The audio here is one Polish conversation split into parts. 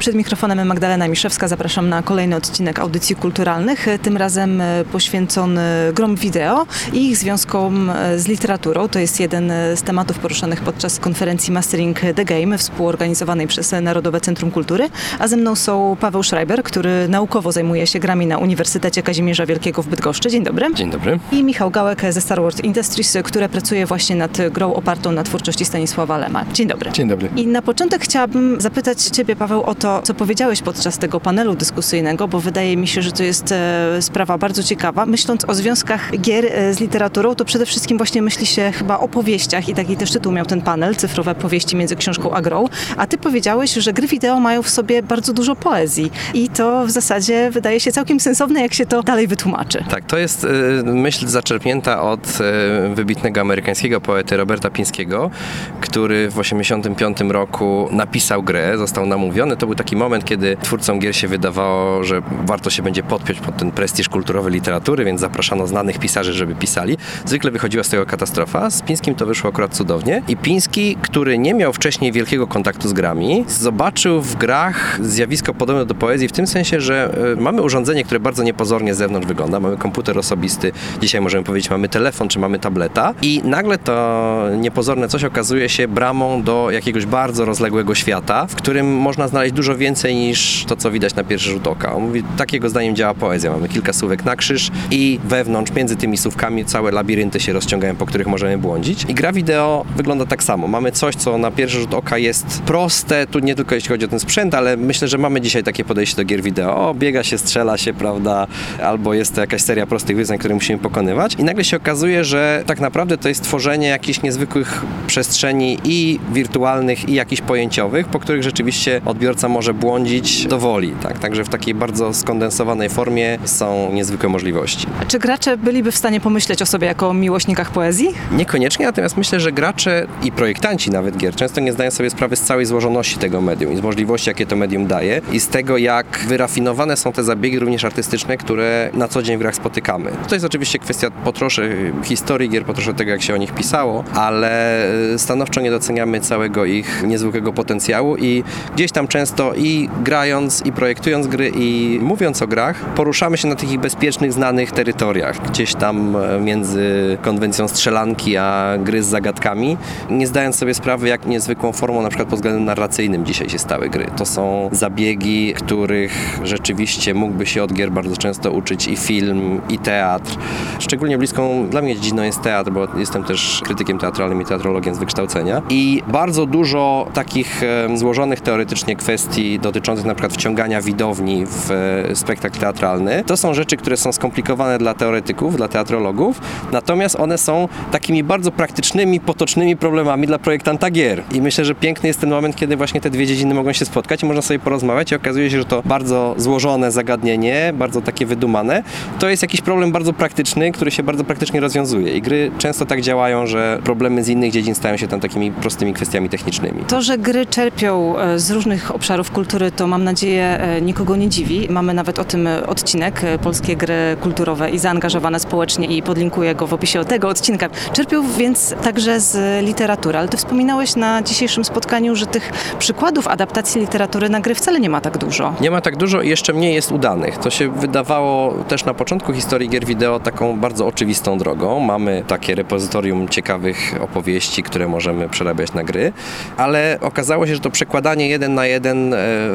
Przed mikrofonem Magdalena Miszewska zapraszam na kolejny odcinek audycji kulturalnych, tym razem e, poświęcony grom wideo i ich związkom e, z literaturą. To jest jeden e, z tematów poruszanych podczas konferencji Mastering the Game współorganizowanej przez Narodowe Centrum Kultury, a ze mną są Paweł Schreiber, który naukowo zajmuje się grami na Uniwersytecie Kazimierza Wielkiego w Bydgoszczy. Dzień dobry. Dzień dobry. I Michał Gałek ze Star Wars Industries, który pracuje właśnie nad grą opartą na twórczości Stanisława Lema. Dzień dobry. Dzień dobry. I na początek chciałabym zapytać Ciebie, Paweł, o to, co powiedziałeś podczas tego panelu dyskusyjnego, bo wydaje mi się, że to jest e, sprawa bardzo ciekawa. Myśląc o związkach gier e, z literaturą, to przede wszystkim właśnie myśli się chyba o powieściach i taki też tytuł miał ten panel, cyfrowe powieści między książką a grą. A ty powiedziałeś, że gry wideo mają w sobie bardzo dużo poezji i to w zasadzie wydaje się całkiem sensowne, jak się to dalej wytłumaczy. Tak, to jest y, myśl zaczerpnięta od wybitnego amerykańskiego poety Roberta Pińskiego, który w 1985 roku napisał grę, został namówiony. To był taki moment, kiedy twórcom gier się wydawało, że warto się będzie podpiąć pod ten prestiż kulturowy literatury, więc zapraszano znanych pisarzy, żeby pisali. Zwykle wychodziła z tego katastrofa. Z Pińskim to wyszło akurat cudownie. I Piński, który nie miał wcześniej wielkiego kontaktu z grami, zobaczył w grach zjawisko podobne do poezji w tym sensie, że y, mamy urządzenie, które bardzo niepozornie z zewnątrz wygląda. Mamy komputer osobisty, dzisiaj możemy powiedzieć mamy telefon czy mamy tableta i nagle to niepozorne coś okazuje się bramą do jakiegoś bardzo rozległego świata, w którym można znaleźć dużo więcej niż to, co widać na pierwszy rzut oka. On mówi, takiego zdaniem działa poezja. Mamy kilka słówek na krzyż i wewnątrz, między tymi słówkami całe labirynty się rozciągają, po których możemy błądzić. I gra wideo wygląda tak samo. Mamy coś, co na pierwszy rzut oka jest proste, tu nie tylko jeśli chodzi o ten sprzęt, ale myślę, że mamy dzisiaj takie podejście do gier wideo. O, biega się, strzela się, prawda, albo jest to jakaś seria prostych wyzwań, które musimy pokonywać. I nagle się okazuje, że tak naprawdę to jest tworzenie jakichś niezwykłych przestrzeni i wirtualnych, i jakichś pojęciowych, po których rzeczywiście odbiorca może błądzić do woli. Tak? Także w takiej bardzo skondensowanej formie są niezwykłe możliwości. A czy gracze byliby w stanie pomyśleć o sobie jako o miłośnikach poezji? Niekoniecznie, natomiast myślę, że gracze i projektanci nawet gier często nie zdają sobie sprawy z całej złożoności tego medium i z możliwości, jakie to medium daje i z tego, jak wyrafinowane są te zabiegi również artystyczne, które na co dzień w grach spotykamy. To jest oczywiście kwestia po trosze historii gier, po trosze tego, jak się o nich pisało, ale stanowczo nie doceniamy całego ich niezwykłego potencjału i gdzieś tam często i grając, i projektując gry, i mówiąc o grach, poruszamy się na takich bezpiecznych, znanych terytoriach. Gdzieś tam między konwencją strzelanki, a gry z zagadkami, nie zdając sobie sprawy, jak niezwykłą formą, na przykład pod względem narracyjnym dzisiaj się stały gry. To są zabiegi, których rzeczywiście mógłby się od gier bardzo często uczyć i film, i teatr. Szczególnie bliską dla mnie dziedziną jest teatr, bo jestem też krytykiem teatralnym i teatrologiem z wykształcenia. I bardzo dużo takich złożonych teoretycznie kwestii dotyczących na przykład wciągania widowni w e, spektakl teatralny. To są rzeczy, które są skomplikowane dla teoretyków, dla teatrologów, natomiast one są takimi bardzo praktycznymi, potocznymi problemami dla projektanta gier. I myślę, że piękny jest ten moment, kiedy właśnie te dwie dziedziny mogą się spotkać i można sobie porozmawiać i okazuje się, że to bardzo złożone zagadnienie, bardzo takie wydumane, to jest jakiś problem bardzo praktyczny, który się bardzo praktycznie rozwiązuje. I gry często tak działają, że problemy z innych dziedzin stają się tam takimi prostymi kwestiami technicznymi. To, że gry czerpią e, z różnych obszarów kultury, to mam nadzieję e, nikogo nie dziwi. Mamy nawet o tym odcinek e, Polskie Gry Kulturowe i zaangażowane społecznie i podlinkuję go w opisie tego odcinka. Czerpią więc także z literatury, ale ty wspominałeś na dzisiejszym spotkaniu, że tych przykładów adaptacji literatury na gry wcale nie ma tak dużo. Nie ma tak dużo i jeszcze mniej jest udanych. To się wydawało też na początku historii gier wideo taką bardzo oczywistą drogą. Mamy takie repozytorium ciekawych opowieści, które możemy przerabiać na gry, ale okazało się, że to przekładanie jeden na jeden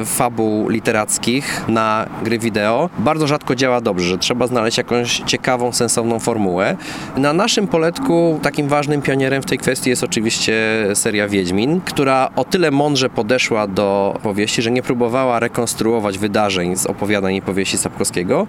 fabuł literackich na gry wideo bardzo rzadko działa dobrze, trzeba znaleźć jakąś ciekawą, sensowną formułę. Na naszym poletku takim ważnym pionierem w tej kwestii jest oczywiście seria Wiedźmin, która o tyle mądrze podeszła do powieści, że nie próbowała rekonstruować wydarzeń z opowiadań i powieści Sapkowskiego,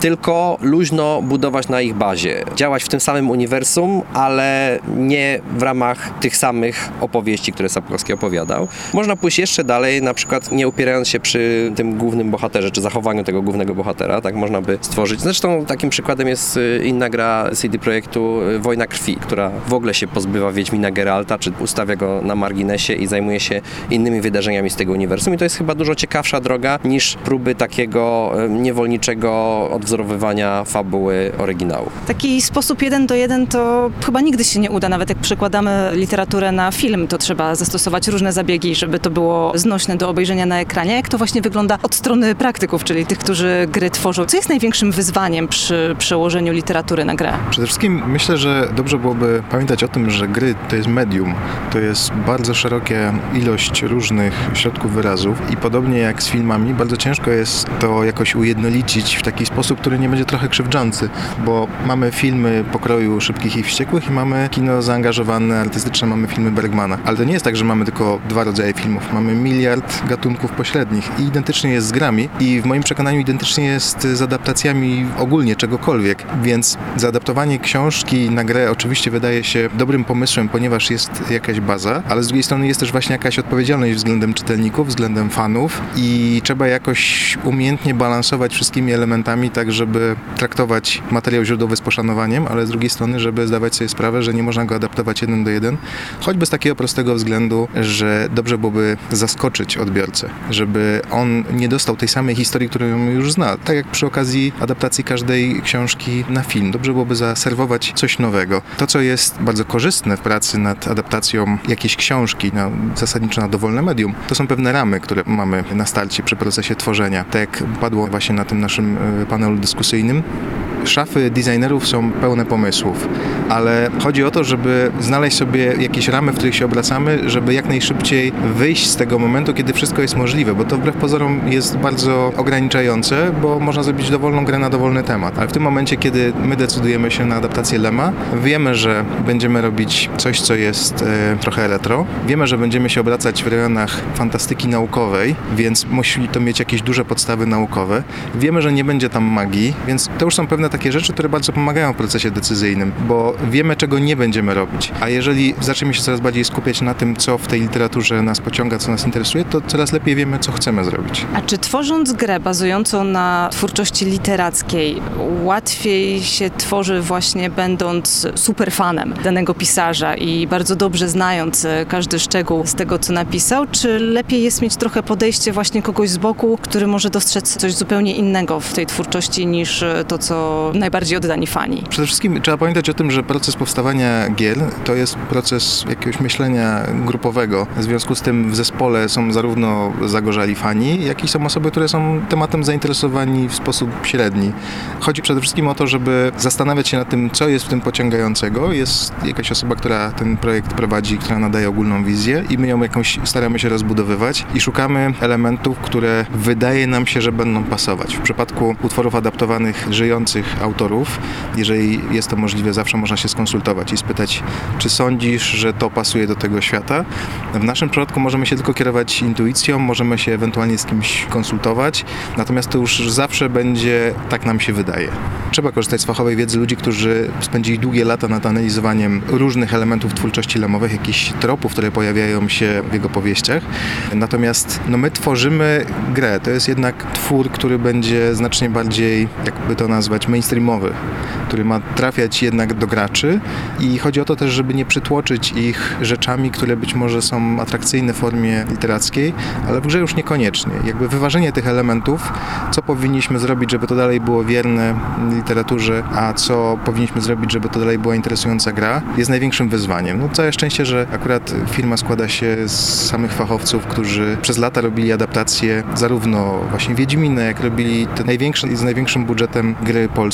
tylko luźno budować na ich bazie. Działać w tym samym uniwersum, ale nie w ramach tych samych opowieści, które Sapkowski opowiadał. Można pójść jeszcze dalej, na przykład nie upierając się przy tym głównym bohaterze, czy zachowaniu tego głównego bohatera, tak można by stworzyć. Zresztą takim przykładem jest y, inna gra CD Projektu y, Wojna Krwi, która w ogóle się pozbywa Wiedźmina Geralta, czy ustawia go na marginesie i zajmuje się innymi wydarzeniami z tego uniwersum. I to jest chyba dużo ciekawsza droga niż próby takiego y, niewolniczego odwzorowywania fabuły oryginału. Taki sposób jeden do jeden to chyba nigdy się nie uda. Nawet jak przekładamy literaturę na film, to trzeba zastosować różne zabiegi, żeby to było znośne do obejrzenia na ekranie. Jak to właśnie wygląda od strony praktyków, czyli tych, którzy gry tworzą? Co jest największym wyzwaniem przy przełożeniu literatury na grę? Przede wszystkim myślę, że dobrze byłoby pamiętać o tym, że gry to jest medium, to jest bardzo szeroka ilość różnych środków wyrazów i podobnie jak z filmami, bardzo ciężko jest to jakoś ujednolicić w taki sposób, który nie będzie trochę krzywdzący, bo mamy filmy pokroju Szybkich i Wściekłych i mamy kino zaangażowane, artystyczne, mamy filmy Bergmana. Ale to nie jest tak, że mamy tylko dwa rodzaje filmów. Mamy miliard gatunków pośrednich i identycznie jest z grami i w moim przekonaniu identycznie jest z adaptacjami ogólnie czegokolwiek, więc zaadaptowanie książki na grę oczywiście wydaje się dobrym pomysłem, ponieważ jest jakaś baza, ale z drugiej strony jest też właśnie jakaś odpowiedzialność względem czytelników, względem fanów i trzeba jakoś umiejętnie balansować wszystkimi elementami, tak żeby traktować materiał źródłowy z poszanowaniem, ale z drugiej strony, żeby zdawać sobie sprawę, że nie można go adaptować jeden do jeden, choćby z takiego prostego względu, że dobrze byłoby zaskoczyć odbiorcę, żeby on nie dostał tej samej historii, którą już zna. Tak jak przy okazji adaptacji każdej książki na film. Dobrze byłoby zaserwować coś nowego. To, co jest bardzo korzystne w pracy nad adaptacją jakiejś książki, na, zasadniczo na dowolne medium, to są pewne ramy, które mamy na starcie przy procesie tworzenia. Tak jak padło właśnie na tym naszym e, panelu dyskusyjnym, szafy designerów są pełne pomysłów, ale chodzi o to, żeby znaleźć sobie jakieś ramy, w których się obracamy, żeby jak najszybciej wyjść z tego momentu, kiedy wszystko jest możliwe, bo to wbrew pozorom jest bardzo ograniczające, bo można zrobić dowolną grę na dowolny temat. Ale w tym momencie, kiedy my decydujemy się na adaptację Lema, wiemy, że będziemy robić coś, co jest e, trochę retro. Wiemy, że będziemy się obracać w rejonach fantastyki naukowej, więc musi to mieć jakieś duże podstawy naukowe. Wiemy, że nie będzie tam magii, więc to już są pewne takie rzeczy, które bardzo pomagają w procesie decyzyjnym, bo wiemy, czego nie będziemy robić. A jeżeli zaczniemy się coraz bardziej skupiać na tym, co w tej literaturze nas pociąga, co nas interesuje, to coraz lepiej wiemy, co chcemy zrobić. A czy tworząc grę bazującą na twórczości literackiej, łatwiej się tworzy właśnie będąc superfanem danego pisarza i bardzo dobrze znając e, każdy szczegół z tego, co napisał, czy lepiej jest mieć trochę podejście właśnie kogoś z boku, który może dostrzec coś zupełnie innego w tej twórczości niż e, to, co najbardziej oddani fani? Przede wszystkim trzeba pamiętać o tym, że proces powstawania gier to jest proces jakiegoś myślenia grupowego. W związku z tym w zespole są zarówno zagorzali fani, jak i są osoby, które są tematem zainteresowani w sposób średni. Chodzi przede wszystkim o to, żeby zastanawiać się nad tym, co jest w tym pociągającego. Jest jakaś osoba, która ten projekt prowadzi, która nadaje ogólną wizję i my ją jakąś staramy się rozbudowywać i szukamy elementów, które wydaje nam się, że będą pasować. W przypadku utworów adaptowanych żyjących autorów, jeżeli jest to możliwe, zawsze można się skonsultować i spytać, czy sądzisz, że to pasuje do tego świata. W naszym przypadku możemy się tylko kierować intuicją, możemy się ewentualnie z kimś konsultować, natomiast to już zawsze będzie, tak nam się wydaje. Trzeba korzystać z fachowej wiedzy ludzi, którzy spędzili długie lata nad analizowaniem różnych elementów twórczości Lemowych, jakichś tropów, które pojawiają się w jego powieściach. Natomiast no, my tworzymy grę. To jest jednak twór, który będzie znacznie bardziej, jakby to nazwać, mainstreamowy, który ma trafiać jednak do graczy i chodzi o to też, żeby nie przytłoczyć ich rzeczami, które być może są atrakcyjne w formie literackiej, ale w grze już niekoniecznie. Jakby wyważenie tych elementów, co powinniśmy zrobić, żeby to dalej było wierne literaturze, a co powinniśmy zrobić, żeby to dalej była interesująca gra, jest największym wyzwaniem. No całe szczęście, że akurat firma składa się z samych fachowców, którzy przez lata robili adaptacje zarówno właśnie Wiedźmina, jak robili te największe i z największym budżetem gry polskie,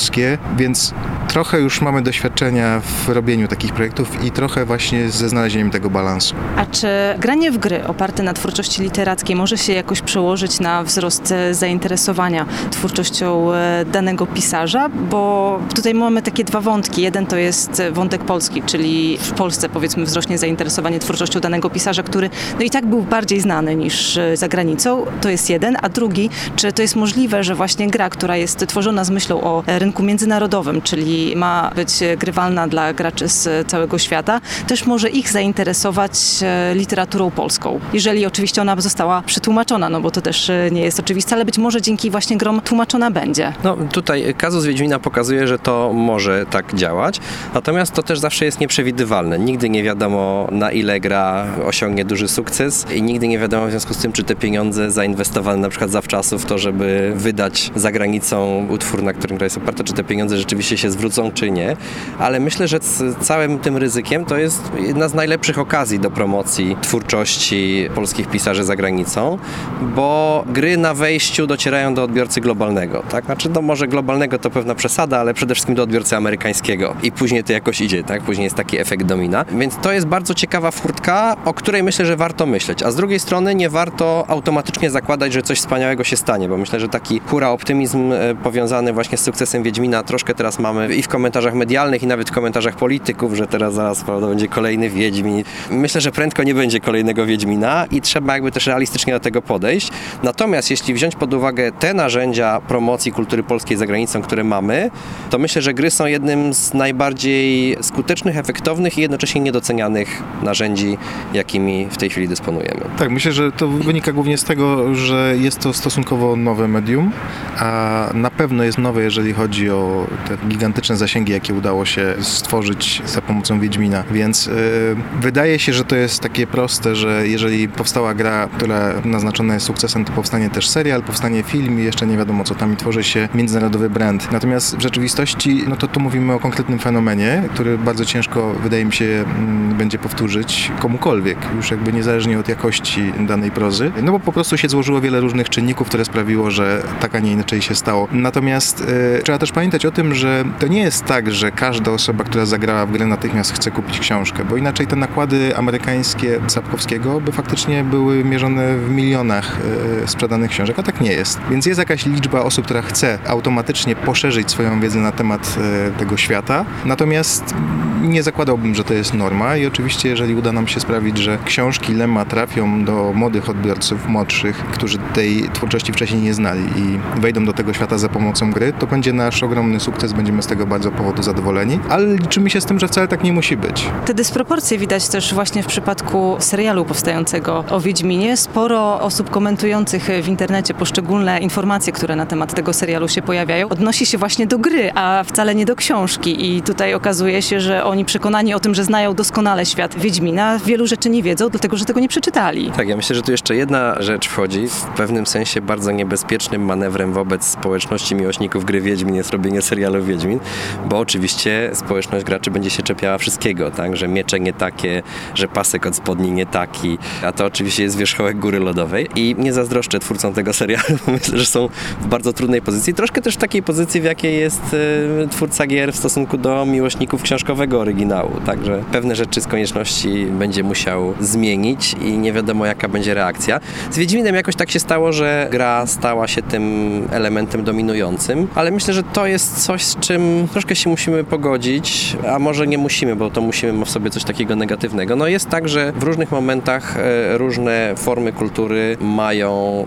więc trochę już mamy doświadczenia w robieniu takich projektów i trochę właśnie ze znalezieniem tego balansu. A czy granie w gry oparte na twórczości literackiej może się jakoś przełożyć na wzrost e, zainteresowania twórczością e, danego pisarza? Bo tutaj mamy takie dwa wątki. Jeden to jest wątek polski, czyli w Polsce powiedzmy wzrośnie zainteresowanie twórczością danego pisarza, który no i tak był bardziej znany niż e, za granicą. To jest jeden. A drugi, czy to jest możliwe, że właśnie gra, która jest tworzona z myślą o rynku międzynarodowym, czyli ma być grywalna dla graczy z całego świata, też może ich zainteresować e, literaturą polską. Jeżeli oczywiście ona została przetłumaczona, no bo to też e, nie jest oczywiste, ale być może dzięki właśnie grom tłumaczona będzie. No tutaj kazus Wiedźmina pokazuje, że to może tak działać, natomiast to też zawsze jest nieprzewidywalne. Nigdy nie wiadomo na ile gra osiągnie duży sukces i nigdy nie wiadomo w związku z tym, czy te pieniądze zainwestowane na przykład zawczasu w to, żeby wydać za granicą utwór, na którym gra jest czy te pieniądze rzeczywiście się zwrócą, czy nie. Ale myślę, że z całym tym ryzykiem to jest jedna z najlepszych okazji do promocji twórczości polskich pisarzy za granicą, bo gry na wejściu docierają do odbiorcy globalnego. Tak? Znaczy, no może globalnego to pewna przesada, ale przede wszystkim do odbiorcy amerykańskiego. I później to jakoś idzie, tak? Później jest taki efekt domina. Więc to jest bardzo ciekawa furtka, o której myślę, że warto myśleć. A z drugiej strony nie warto automatycznie zakładać, że coś wspaniałego się stanie, bo myślę, że taki hura optymizm e, powiązany właśnie z sukcesem Wiedźmina troszkę teraz mamy i w komentarzach medialnych, i nawet w komentarzach polityków, że teraz zaraz prawda, będzie kolejny Wiedźmin. Myślę, że prędko nie będzie kolejnego Wiedźmina i trzeba jakby też realistycznie do tego podejść. Natomiast jeśli wziąć pod uwagę te narzędzia promocji kultury polskiej za granicą, które mamy, to myślę, że gry są jednym z najbardziej skutecznych, efektownych i jednocześnie niedocenianych narzędzi, jakimi w tej chwili dysponujemy. Tak, myślę, że to wynika głównie z tego, że jest to stosunkowo nowe medium, a na pewno jest nowe, jeżeli chodzi o te gigantyczne zasięgi, jakie udało się stworzyć za pomocą Wiedźmina. Więc yy, wydaje się, że to jest takie proste, że jeżeli powstała gra, która naznaczona jest sukcesem, to powstanie też serial, powstanie film i jeszcze nie wiadomo co tam i tworzy się międzynarodowy brand. Natomiast w rzeczywistości, no to tu mówimy o konkretnym fenomenie, który bardzo ciężko, wydaje mi się, mm, będzie powtórzyć komukolwiek, już jakby niezależnie od jakości danej prozy, no bo po prostu się złożyło wiele różnych czynników, które sprawiło, że tak, a nie inaczej się stało. Natomiast y, trzeba też pamiętać o tym, że to nie jest tak, że każda osoba, która zagrała w grę natychmiast chce kupić książkę, bo inaczej te nakłady amerykańskie Sapkowskiego by faktycznie były mierzone w milionach y, sprzedanych książek, a tak nie jest. Więc jest jakaś liczba osób, która chce automatycznie poszerzyć swoją wiedzę na temat y, tego świata, natomiast nie zakładałbym, że to jest norma i oczywiście jeżeli uda nam się sprawić, że książki Lema trafią do młodych odbiorców, młodszych, którzy tej twórczości wcześniej nie znali i wejdą do tego świata za pomocą gry, to będzie nasz ogromny sukces, będziemy z tego bardzo powodu zadowoleni, ale liczymy się z tym, że wcale tak nie musi być. Te dysproporcje widać też właśnie w przypadku serialu powstającego o Wiedźminie. Sporo osób komentujących w internecie poszczególne informacje, które na temat tego serialu się pojawiają, odnosi się właśnie do gry, a wcale nie do książki i tutaj okazuje się, że oni przekonani o tym, że znają doskonale świat Wiedźmina, wielu rzeczy nie wiedzą, dlatego że tego nie przeczytali. Tak, ja myślę, że tu jeszcze jedna rzecz wchodzi. W pewnym sensie bardzo niebezpiecznym manewrem wobec społeczności miłośników gry Wiedźmin jest robienie serialu Wiedźmin, bo oczywiście społeczność graczy będzie się czepiała wszystkiego, tak, że miecze nie takie, że pasek od spodni nie taki, a to oczywiście jest wierzchołek góry lodowej i nie zazdroszczę twórcom tego serialu, myślę, że są w bardzo trudnej pozycji, troszkę też w takiej pozycji, w jakiej jest y, twórca gier w stosunku do miłośników książkowego oryginału, także pewne rzeczy z konieczności będzie musiał zmienić i nie wiadomo jaka będzie reakcja. Z Wiedźminem jakoś tak się stało, że gra stała się tym elementem dominującym, ale myślę, że to jest coś, z czym troszkę się musimy pogodzić, a może nie musimy, bo to musimy w sobie coś takiego negatywnego. No jest tak, że w różnych momentach e, różne formy kultury mają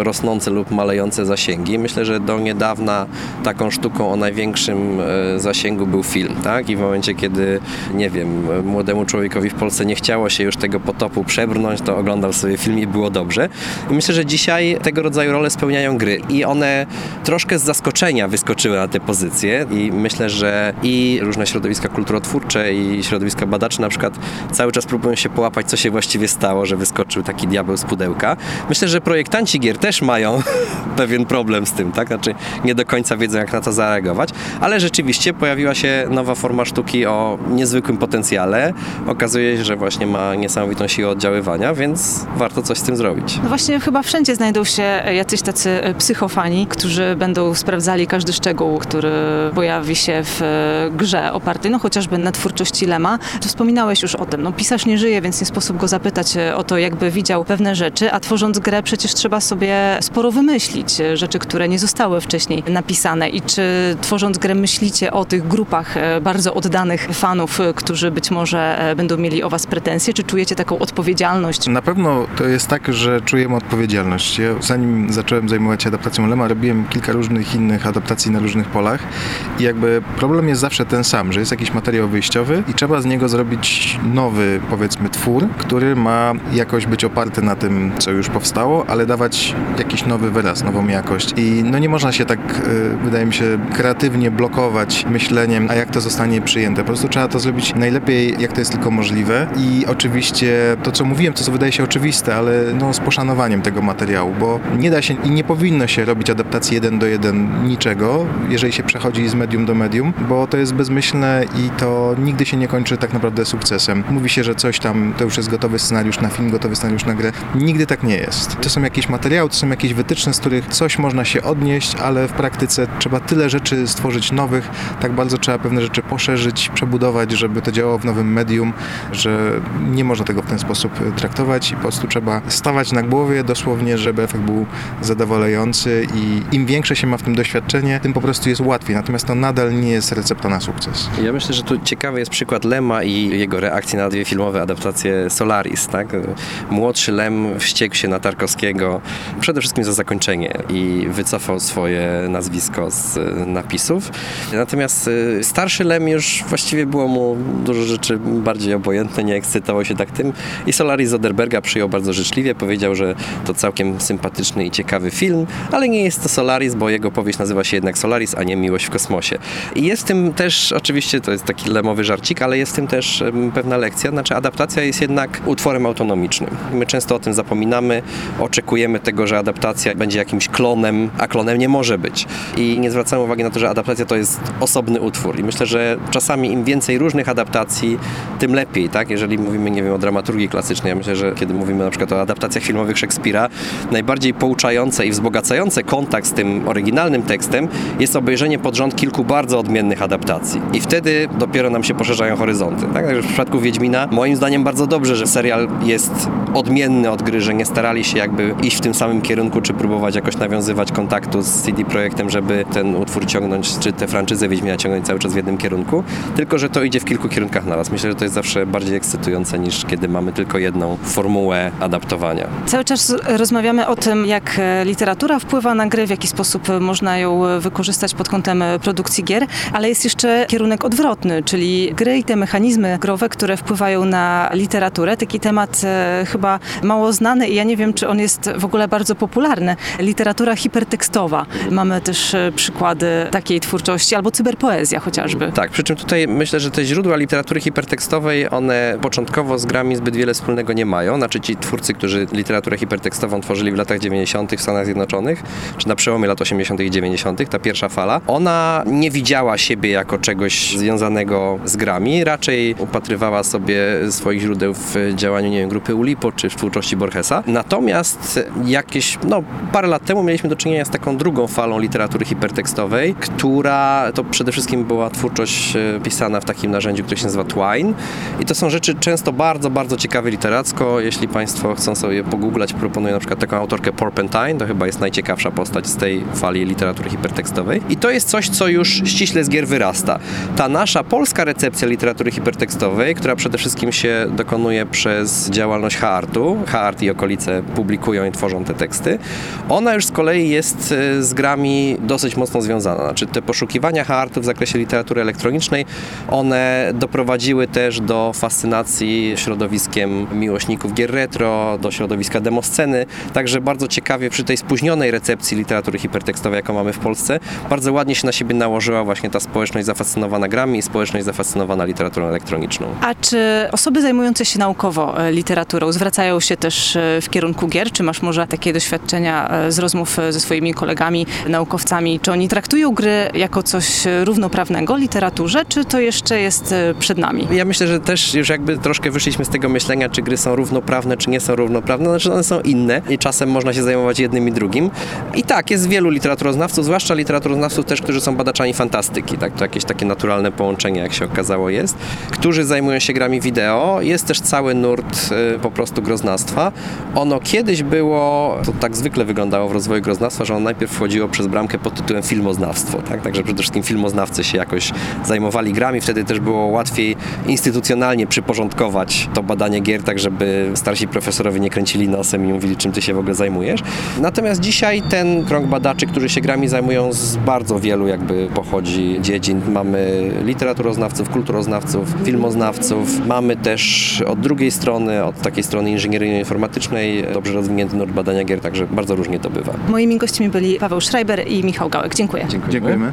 e, rosnące lub malejące zasięgi. Myślę, że do niedawna taką sztuką o największym e, zasięgu był film, tak? I w momencie, kiedy, nie wiem, młodemu człowiekowi w Polsce nie chciało się już tego potopu przebrnąć, to oglądał sobie film i było dobrze. Myślę, że dzisiaj tego rodzaju role spełniają gry i one troszkę z zaskoczenia wyskoczyły na te pozycje i myślę, że i różne środowiska kulturotwórcze i środowiska badaczy na przykład cały czas próbują się połapać, co się właściwie stało, że wyskoczył taki diabeł z pudełka. Myślę, że projektanci gier też mają pewien problem z tym, tak? Znaczy nie do końca wiedzą, jak na to zareagować, ale rzeczywiście pojawiła się nowa forma sztuki o niezwykłym potencjale. Okazuje się, że właśnie ma niesamowitą siłę oddziaływania, więc warto coś z tym zrobić. No właśnie chyba wszędzie znajdą się jacyś tacy e, psychofani, którzy będą sprawdzali każdy szczegół, który pojawi się w e, grze opartej, no chociażby na twórczości Lema. Wspominałeś już o tym, no pisarz nie żyje, więc nie sposób go zapytać e, o to, jakby widział pewne rzeczy, a tworząc grę przecież trzeba sobie sporo wymyślić, rzeczy, które nie zostały wcześniej napisane i czy tworząc grę myślicie o tych grupach bardzo oddanych fanów, którzy być może e, będą mieli o was pretensje? Czy czujecie taką odpowiedzialność? Na pewno to jest tak, że czujemy odpowiedzialność. Ja zanim zacząłem zajmować się adaptacją Lema, robiłem kilka różnych innych adaptacji na różnych polach i jakby problem jest zawsze ten sam, że jest jakiś materiał wyjściowy i trzeba z niego zrobić nowy, powiedzmy, twór, który ma jakoś być oparty na tym, co już powstało, ale dawać jakiś nowy wyraz, nową jakość. I no nie można się tak, y, wydaje mi się, kreatywnie blokować myśleniem, a jak to zostanie przyjęte. Prostu trzeba to zrobić najlepiej, jak to jest tylko możliwe i oczywiście to, co mówiłem, to co wydaje się oczywiste, ale no z poszanowaniem tego materiału, bo nie da się i nie powinno się robić adaptacji jeden do jeden niczego, jeżeli się przechodzi z medium do medium, bo to jest bezmyślne i to nigdy się nie kończy tak naprawdę sukcesem. Mówi się, że coś tam, to już jest gotowy scenariusz na film, gotowy scenariusz na grę. Nigdy tak nie jest. To są jakieś materiały, to są jakieś wytyczne, z których coś można się odnieść, ale w praktyce trzeba tyle rzeczy stworzyć nowych, tak bardzo trzeba pewne rzeczy poszerzyć, przebudować, żeby to działało w nowym medium, że nie można tego w ten sposób traktować i po prostu trzeba stawać na głowie dosłownie, żeby efekt był zadowalający i im większe się ma w tym doświadczenie, tym po prostu jest łatwiej. Natomiast to nadal nie jest recepta na sukces. Ja myślę, że tu ciekawy jest przykład Lema i jego reakcji na dwie filmowe adaptacje Solaris. Tak? Młodszy Lem wściekł się na Tarkowskiego przede wszystkim za zakończenie i wycofał swoje nazwisko z napisów. Natomiast y, starszy Lem już właściwie było mu dużo rzeczy bardziej obojętne, nie ekscytował się tak tym i Solaris Zoderberga przyjął bardzo życzliwie, powiedział, że to całkiem sympatyczny i ciekawy film, ale nie jest to Solaris, bo jego powieść nazywa się jednak Solaris, a nie Miłość w kosmosie. I jest tym też, oczywiście to jest taki lemowy żarcik, ale jest tym też pewna lekcja, znaczy adaptacja jest jednak utworem autonomicznym. My często o tym zapominamy, oczekujemy tego, że adaptacja będzie jakimś klonem, a klonem nie może być. I nie zwracamy uwagi na to, że adaptacja to jest osobny utwór. I myślę, że czasami im więcej różnych adaptacji, tym lepiej, tak? Jeżeli mówimy, nie wiem, o dramaturgii klasycznej, ja myślę, że kiedy mówimy na przykład o adaptacjach filmowych Szekspira, najbardziej pouczające i wzbogacające kontakt z tym oryginalnym tekstem jest obejrzenie pod rząd kilku bardzo odmiennych adaptacji. I wtedy dopiero nam się poszerzają horyzonty. Tak? W przypadku Wiedźmina, moim zdaniem bardzo dobrze, że serial jest odmienny od gry, że nie starali się jakby iść w tym samym kierunku, czy próbować jakoś nawiązywać kontaktu z CD Projektem, żeby ten utwór ciągnąć, czy tę franczyzę Wiedźmina ciągnąć cały czas w jednym kierunku, tylko że to idzie w kilku kierunkach naraz. Myślę, że to jest zawsze bardziej ekscytujące niż kiedy mamy tylko jedną formułę adaptowania. Cały czas rozmawiamy o tym, jak e, literatura wpływa na gry, w jaki sposób można ją e, wykorzystać pod kątem e, produkcji gier, ale jest jeszcze kierunek odwrotny, czyli gry i te mechanizmy growe, które wpływają na literaturę. Taki temat chyba mało znany i ja nie wiem, czy on jest w ogóle bardzo popularny. Literatura hipertekstowa. Mamy też przykłady takiej twórczości, albo cyberpoezja chociażby. Tak, przy czym tutaj myślę, że te źródła literatury hipertekstowej, one początkowo z grami zbyt wiele wspólnego nie mają. Znaczy ci twórcy, którzy literaturę hipertekstową tworzyli w latach 90. w Stanach Zjednoczonych, czy na przełomie lat 80. i 90., ta pierwsza fala, ona nie widziała siebie jako czegoś związanego z grami, raczej upatrywała sobie swoich źródeł w działaniu, nie wiem, grupy Ulipo, czy w twórczości Borgesa. Natomiast jakieś, no, parę lat temu mieliśmy do czynienia z taką drugą falą literatury hipertekstowej, która to przede wszystkim była twórczość e, pisana w takim narzędziu, które się nazywa Twine. I to są rzeczy często bardzo, bardzo ciekawe literacko. Jeśli Państwo chcą sobie pogooglać, proponuję na przykład taką autorkę Porpentine, to chyba jest najciekawsza postać z tej fali literatury hipertekstowej. I to jest coś, co już ściśle z gier wyrasta. Ta nasza polska recepcja literatury hipertekstowej, która przede wszystkim się dokonuje przez działalność Haartu, Haart i okolice publikują i tworzą te teksty, ona już z kolei jest e, z grami dosyć mocno związana. Znaczy te poszukiwania Haartu w zakresie literatury elektronicznej, one doprowadziły też do fascynacji środowiskiem miłośników gier retro, do środowiska demosceny, także bardzo ciekawie przy tej spóźnionej recepcji literatury hipertekstowej, jaką mamy w Polsce, bardzo ładnie się na siebie nałożyła właśnie ta społeczność zafascynowana grami i społeczność zafascynowana literaturą elektroniczną. A czy osoby zajmujące się naukowo e, literaturą zwracają się też e, w kierunku gier? Czy masz może takie doświadczenia e, z rozmów ze swoimi kolegami, naukowcami? Czy oni traktują gry jako coś równoprawnego literaturze, czy to jeszcze jest przed nami? Ja myślę, że też już jakby troszkę wyszliśmy z tego myślenia, czy gry są równoprawne, czy nie są równoprawne, znaczy one są inne i czasem można się zajmować jednym i drugim. I tak, jest wielu literaturoznawców, zwłaszcza literaturoznawców też, którzy są badaczami fantastyki, tak, to jakieś takie naturalne połączenie, jak się okazało jest, którzy zajmują się grami wideo. Jest też cały nurt y, po prostu groznastwa. Ono kiedyś było, to tak zwykle wyglądało w rozwoju groznastwa, że ono najpierw wchodziło przez bramkę pod tytułem filmoznawstwo, tak, także przede wszystkim filmoznawcy się jakoś zajmowali grami, Wtedy też było łatwiej instytucjonalnie przyporządkować to badanie gier, tak żeby starsi profesorowie nie kręcili nosem i mówili, czym ty się w ogóle zajmujesz. Natomiast dzisiaj ten krąg badaczy, którzy się grami zajmują z bardzo wielu jakby pochodzi dziedzin. Mamy literaturoznawców, kulturoznawców, filmoznawców. Mamy też od drugiej strony, od takiej strony inżynieryjno-informatycznej dobrze rozwinięty nurt badania gier, także bardzo różnie to bywa. Moimi gośćmi byli Paweł Schreiber i Michał Gałek. Dziękuję. Dziękujemy.